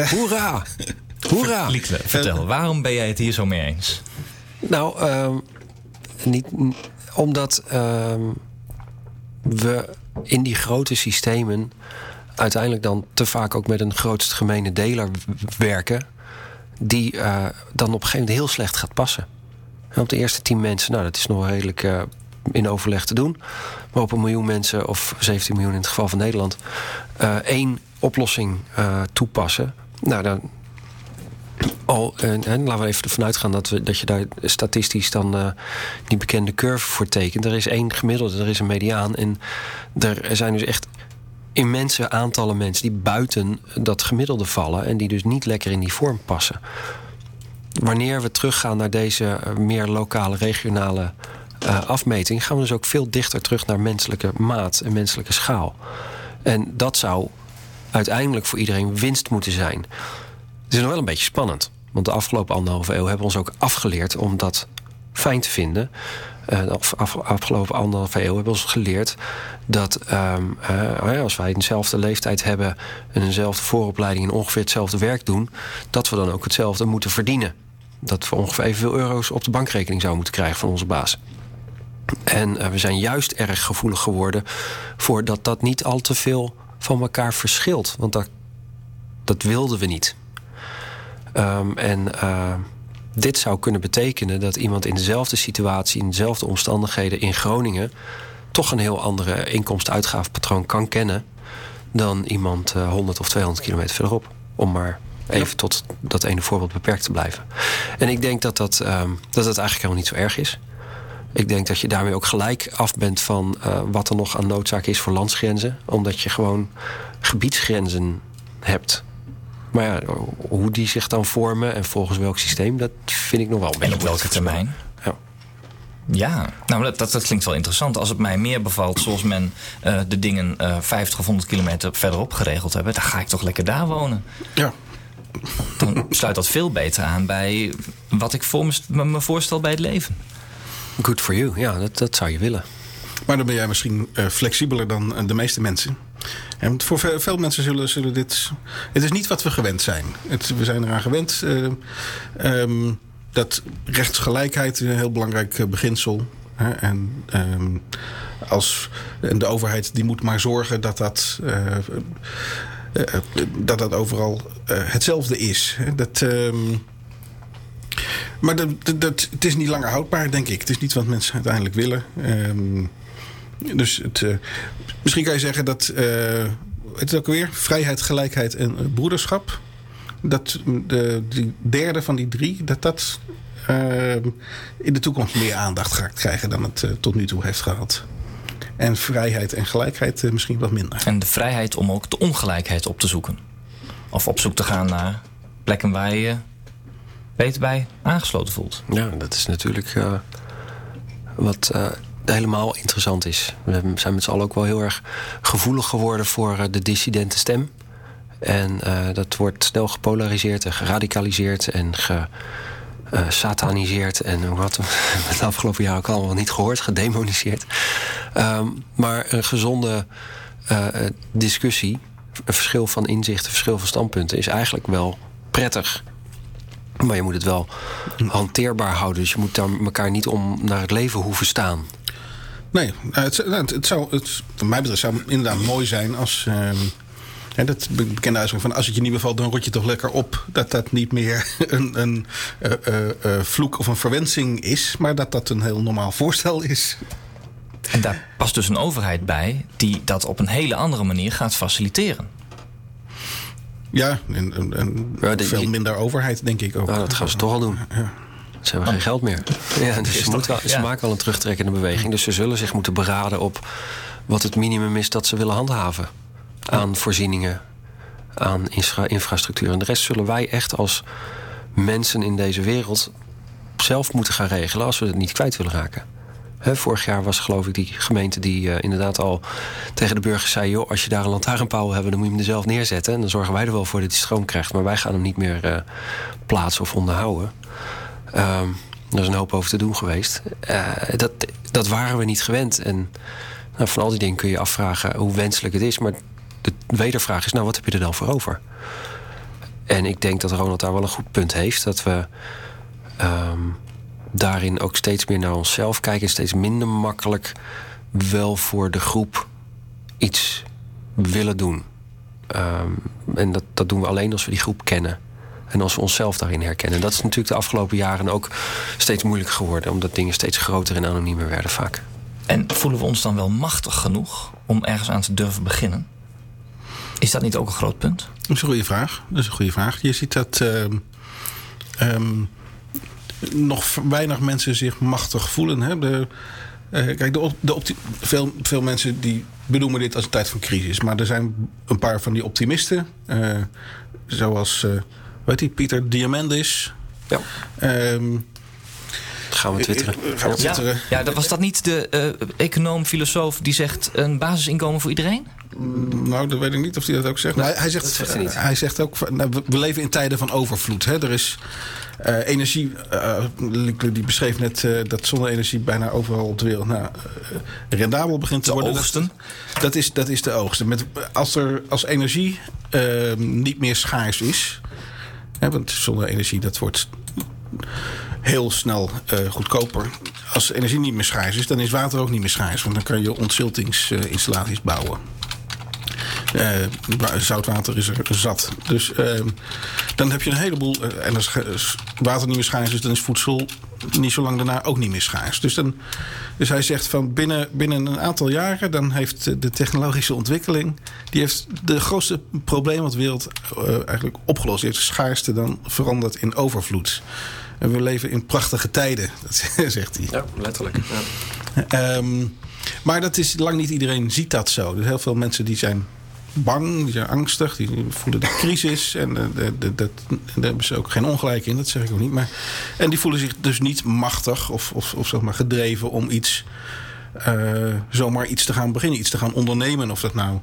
Hoera! Hoera! Liekle, vertel, waarom ben jij het hier zo mee eens? Nou, um, niet, omdat um, we in die grote systemen uiteindelijk dan te vaak ook met een grootst gemene deler werken. die uh, dan op een gegeven moment heel slecht gaat passen. En op de eerste tien mensen, nou, dat is nog redelijk uh, in overleg te doen. Maar op een miljoen mensen, of 17 miljoen in het geval van Nederland, uh, één oplossing toepassen. Nou, dan. Al, en, en, laten we even ervan uitgaan dat, we, dat je daar statistisch dan die bekende curve voor tekent. Er is één gemiddelde, er is een mediaan. En er zijn dus echt immense aantallen mensen die buiten dat gemiddelde vallen en die dus niet lekker in die vorm passen. Wanneer we teruggaan naar deze eh, meer lokale, regionale uh, afmeting, gaan we dus ook veel dichter terug naar menselijke maat en menselijke schaal. En dat zou uiteindelijk voor iedereen winst moeten zijn. Het is nog wel een beetje spannend. Want de afgelopen anderhalve eeuw hebben we ons ook afgeleerd om dat fijn te vinden. Uh, af, afgelopen anderhalve eeuw hebben we ons geleerd dat um, uh, als wij dezelfde leeftijd hebben en eenzelfde vooropleiding en ongeveer hetzelfde werk doen, dat we dan ook hetzelfde moeten verdienen. Dat we ongeveer evenveel euro's op de bankrekening zouden moeten krijgen van onze baas. En uh, we zijn juist erg gevoelig geworden voor dat dat niet al te veel van elkaar verschilt. Want dat, dat wilden we niet. Um, en uh, dit zou kunnen betekenen dat iemand in dezelfde situatie, in dezelfde omstandigheden in Groningen toch een heel andere inkomst-uitgavenpatroon kan kennen dan iemand 100 eh, of 200 kilometer verderop. Om maar even tot dat ene voorbeeld beperkt te blijven. En ik denk dat dat, um, dat, dat eigenlijk helemaal niet zo erg is. Ik denk dat je daarmee ook gelijk af bent van uh, wat er nog aan noodzaak is voor landsgrenzen. Omdat je gewoon gebiedsgrenzen hebt. Maar ja, hoe die zich dan vormen en volgens welk systeem, dat vind ik nog wel een beetje. En op welke termijn? Ja. Ja, nou dat, dat, klinkt wel interessant. Als het mij meer bevalt zoals men uh, de dingen uh, 50 of 100 kilometer verderop geregeld hebben, dan ga ik toch lekker daar wonen. Ja. Dan sluit dat veel beter aan bij wat ik voor me, me voorstel bij het leven. Good for you, ja, dat, dat zou je willen. Maar dan ben jij misschien uh, flexibeler dan de meeste mensen. En voor veel, veel mensen zullen, zullen dit. Het is niet wat we gewend zijn. Het, we zijn eraan gewend. Uh, um, dat rechtsgelijkheid een heel belangrijk beginsel. Hè? En, um, als, de overheid die moet maar zorgen dat dat. dat dat overal hetzelfde is. Dat. Um, maar dat, het is niet langer houdbaar, denk ik. Het is niet wat mensen uiteindelijk willen. Dus het, uh, misschien kan je zeggen dat. Uh, het is ook weer vrijheid, gelijkheid en broederschap. Dat de die derde van die drie, dat dat uh, in de toekomst meer aandacht gaat krijgen dan het tot nu toe heeft gehad. En vrijheid en gelijkheid misschien wat minder. En de vrijheid om ook de ongelijkheid op te zoeken. Of op zoek te gaan naar plekken waar je je beter bij aangesloten voelt. Ja, dat is natuurlijk wat helemaal interessant is. We zijn met z'n allen ook wel heel erg gevoelig geworden voor eh, de dissidente stem. En uh, dat wordt snel gepolariseerd en geradicaliseerd en gesataniseerd. Uh, en wat we het afgelopen jaar ook allemaal niet gehoord, gedemoniseerd. Um, maar een gezonde uh, discussie, een verschil van inzicht, een verschil van standpunten, is eigenlijk wel prettig. Maar je moet het wel hanteerbaar houden. Dus je moet daar elkaar niet om naar het leven hoeven staan. Nee, nou, het, het, zou, het, wat mij betreft zou het inderdaad mooi zijn als. Uh, hè, dat bekende uitspraak van als het je niet bevalt, dan rot je toch lekker op. Dat dat niet meer een, een uh, uh, vloek of een verwensing is, maar dat dat een heel normaal voorstel is. En daar past dus een overheid bij die dat op een hele andere manier gaat faciliteren. Ja, en, en, en ja, de, veel minder overheid, denk ik ook. Nou, dat gaan ze toch al doen. Ja. Ze hebben geen geld meer. Ja, dus ze, wel, ze maken wel een terugtrekkende beweging. Dus ze zullen zich moeten beraden op wat het minimum is dat ze willen handhaven. Aan voorzieningen, aan infrastructuur. En de rest zullen wij echt als mensen in deze wereld zelf moeten gaan regelen als we het niet kwijt willen raken. vorig jaar was geloof ik die gemeente die uh, inderdaad al tegen de burgers zei: joh, als je daar een lantaarnpaal wil hebben, dan moet je hem er zelf neerzetten. En dan zorgen wij er wel voor dat hij stroom krijgt. Maar wij gaan hem niet meer uh, plaatsen of onderhouden. Um, er is een hoop over te doen geweest. Uh, dat, dat waren we niet gewend. En nou, van al die dingen kun je afvragen hoe wenselijk het is. Maar de wedervraag is, nou, wat heb je er dan voor over? En ik denk dat Ronald daar wel een goed punt heeft. Dat we um, daarin ook steeds meer naar onszelf kijken. En steeds minder makkelijk wel voor de groep iets willen doen. Um, en dat, dat doen we alleen als we die groep kennen. En als we onszelf daarin herkennen. Dat is natuurlijk de afgelopen jaren ook steeds moeilijker geworden. Omdat dingen steeds groter en anoniemer werden vaak. En voelen we ons dan wel machtig genoeg om ergens aan te durven beginnen? Is dat niet ook een groot punt? Dat is een goede vraag. Dat is een goede vraag. Je ziet dat ehm, ehm, nog weinig mensen zich machtig voelen. Hè? De, eh, kijk, de, de veel, veel mensen die benoemen dit als een tijd van crisis. Maar er zijn een paar van die optimisten. Uh, zoals, uh, weet je, Pieter Diamandis. Ja. Um, gaan we twitteren. Gaan we twitteren. Ja, ja, was dat niet de uh, econoom, filosoof die zegt een basisinkomen voor iedereen? Nou, dat weet ik niet of hij dat ook zegt. Nou, hij, zegt, zegt hij, hij, zegt ook, nou, we leven in tijden van overvloed. Hè? Er is uh, energie, uh, die beschreef net uh, dat zonne-energie bijna overal op de wereld nou, rendabel begint te de worden. Oogsten. Dat, dat, is, dat is de oogsten. Met, als, er, als energie niet meer schaars is, want zonne-energie dat wordt heel snel goedkoper. Als energie niet meer schaars is, dan is water ook niet meer schaars. Want dan kan je ontziltingsinstallaties bouwen. Uh, zoutwater is er zat. Dus uh, dan heb je een heleboel. Uh, en als water niet meer schaars is, dan is voedsel niet zo lang daarna ook niet meer schaars. Dus, dan, dus hij zegt van binnen, binnen een aantal jaren, dan heeft de technologische ontwikkeling. die heeft de grootste probleem wat de wereld eigenlijk opgelost. Die heeft schaarste dan veranderd in overvloed. En we leven in prachtige tijden, dat zegt hij. Ja, letterlijk. Ja. Um, maar dat is lang niet iedereen ziet dat zo. Dus heel veel mensen die zijn bang, die zijn angstig, die voelen de crisis. En de, de, daar hebben ze ook geen ongelijk in, dat zeg ik ook niet. Maar, en die voelen zich dus niet machtig of, of, of zeg maar gedreven om iets, uh, zomaar iets te gaan beginnen, iets te gaan ondernemen. Of dat nou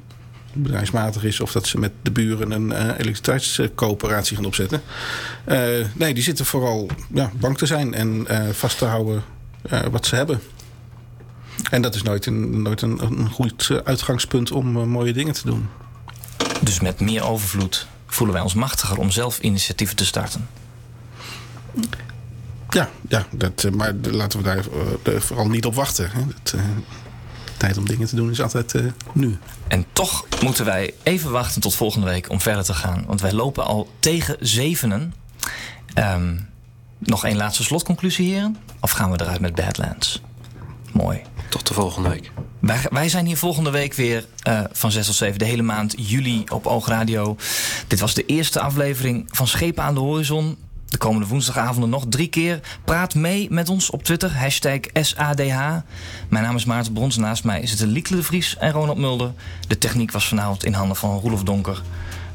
bedrijfsmatig is of dat ze met de buren een uh, elektriciteitscoöperatie gaan opzetten. nee, die zitten vooral ja, bang te zijn en vast te houden wat ze hebben. En dat is nooit een, nooit een, een goed uitgangspunt om uh, mooie dingen te doen. Dus met meer overvloed voelen wij ons machtiger om zelf initiatieven te starten? Ja, ja dat, uh, maar laten we daar uh, vooral niet op wachten. Hè. Dat, tijd om dingen te doen is altijd nu. En toch moeten wij even wachten tot volgende week om verder te gaan. Want wij lopen al tegen zevenen. Um, nog één laatste slotconclusie, heren? Of gaan we eruit met Badlands? Mooi. Tot de volgende week. Wij, wij zijn hier volgende week weer uh, van 6 tot 7, de hele maand juli op Oogradio. Dit was de eerste aflevering van Schepen aan de Horizon. De komende woensdagavonden nog drie keer. Praat mee met ons op Twitter, hashtag SADH. Mijn naam is Maarten Brons. Naast mij zitten Lieke de Vries en Ronald Mulder. De techniek was vanavond in handen van Roelof Donker.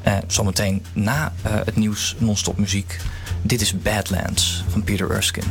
Uh, zometeen na uh, het nieuws non-stop muziek. Dit is Badlands van Peter Erskine.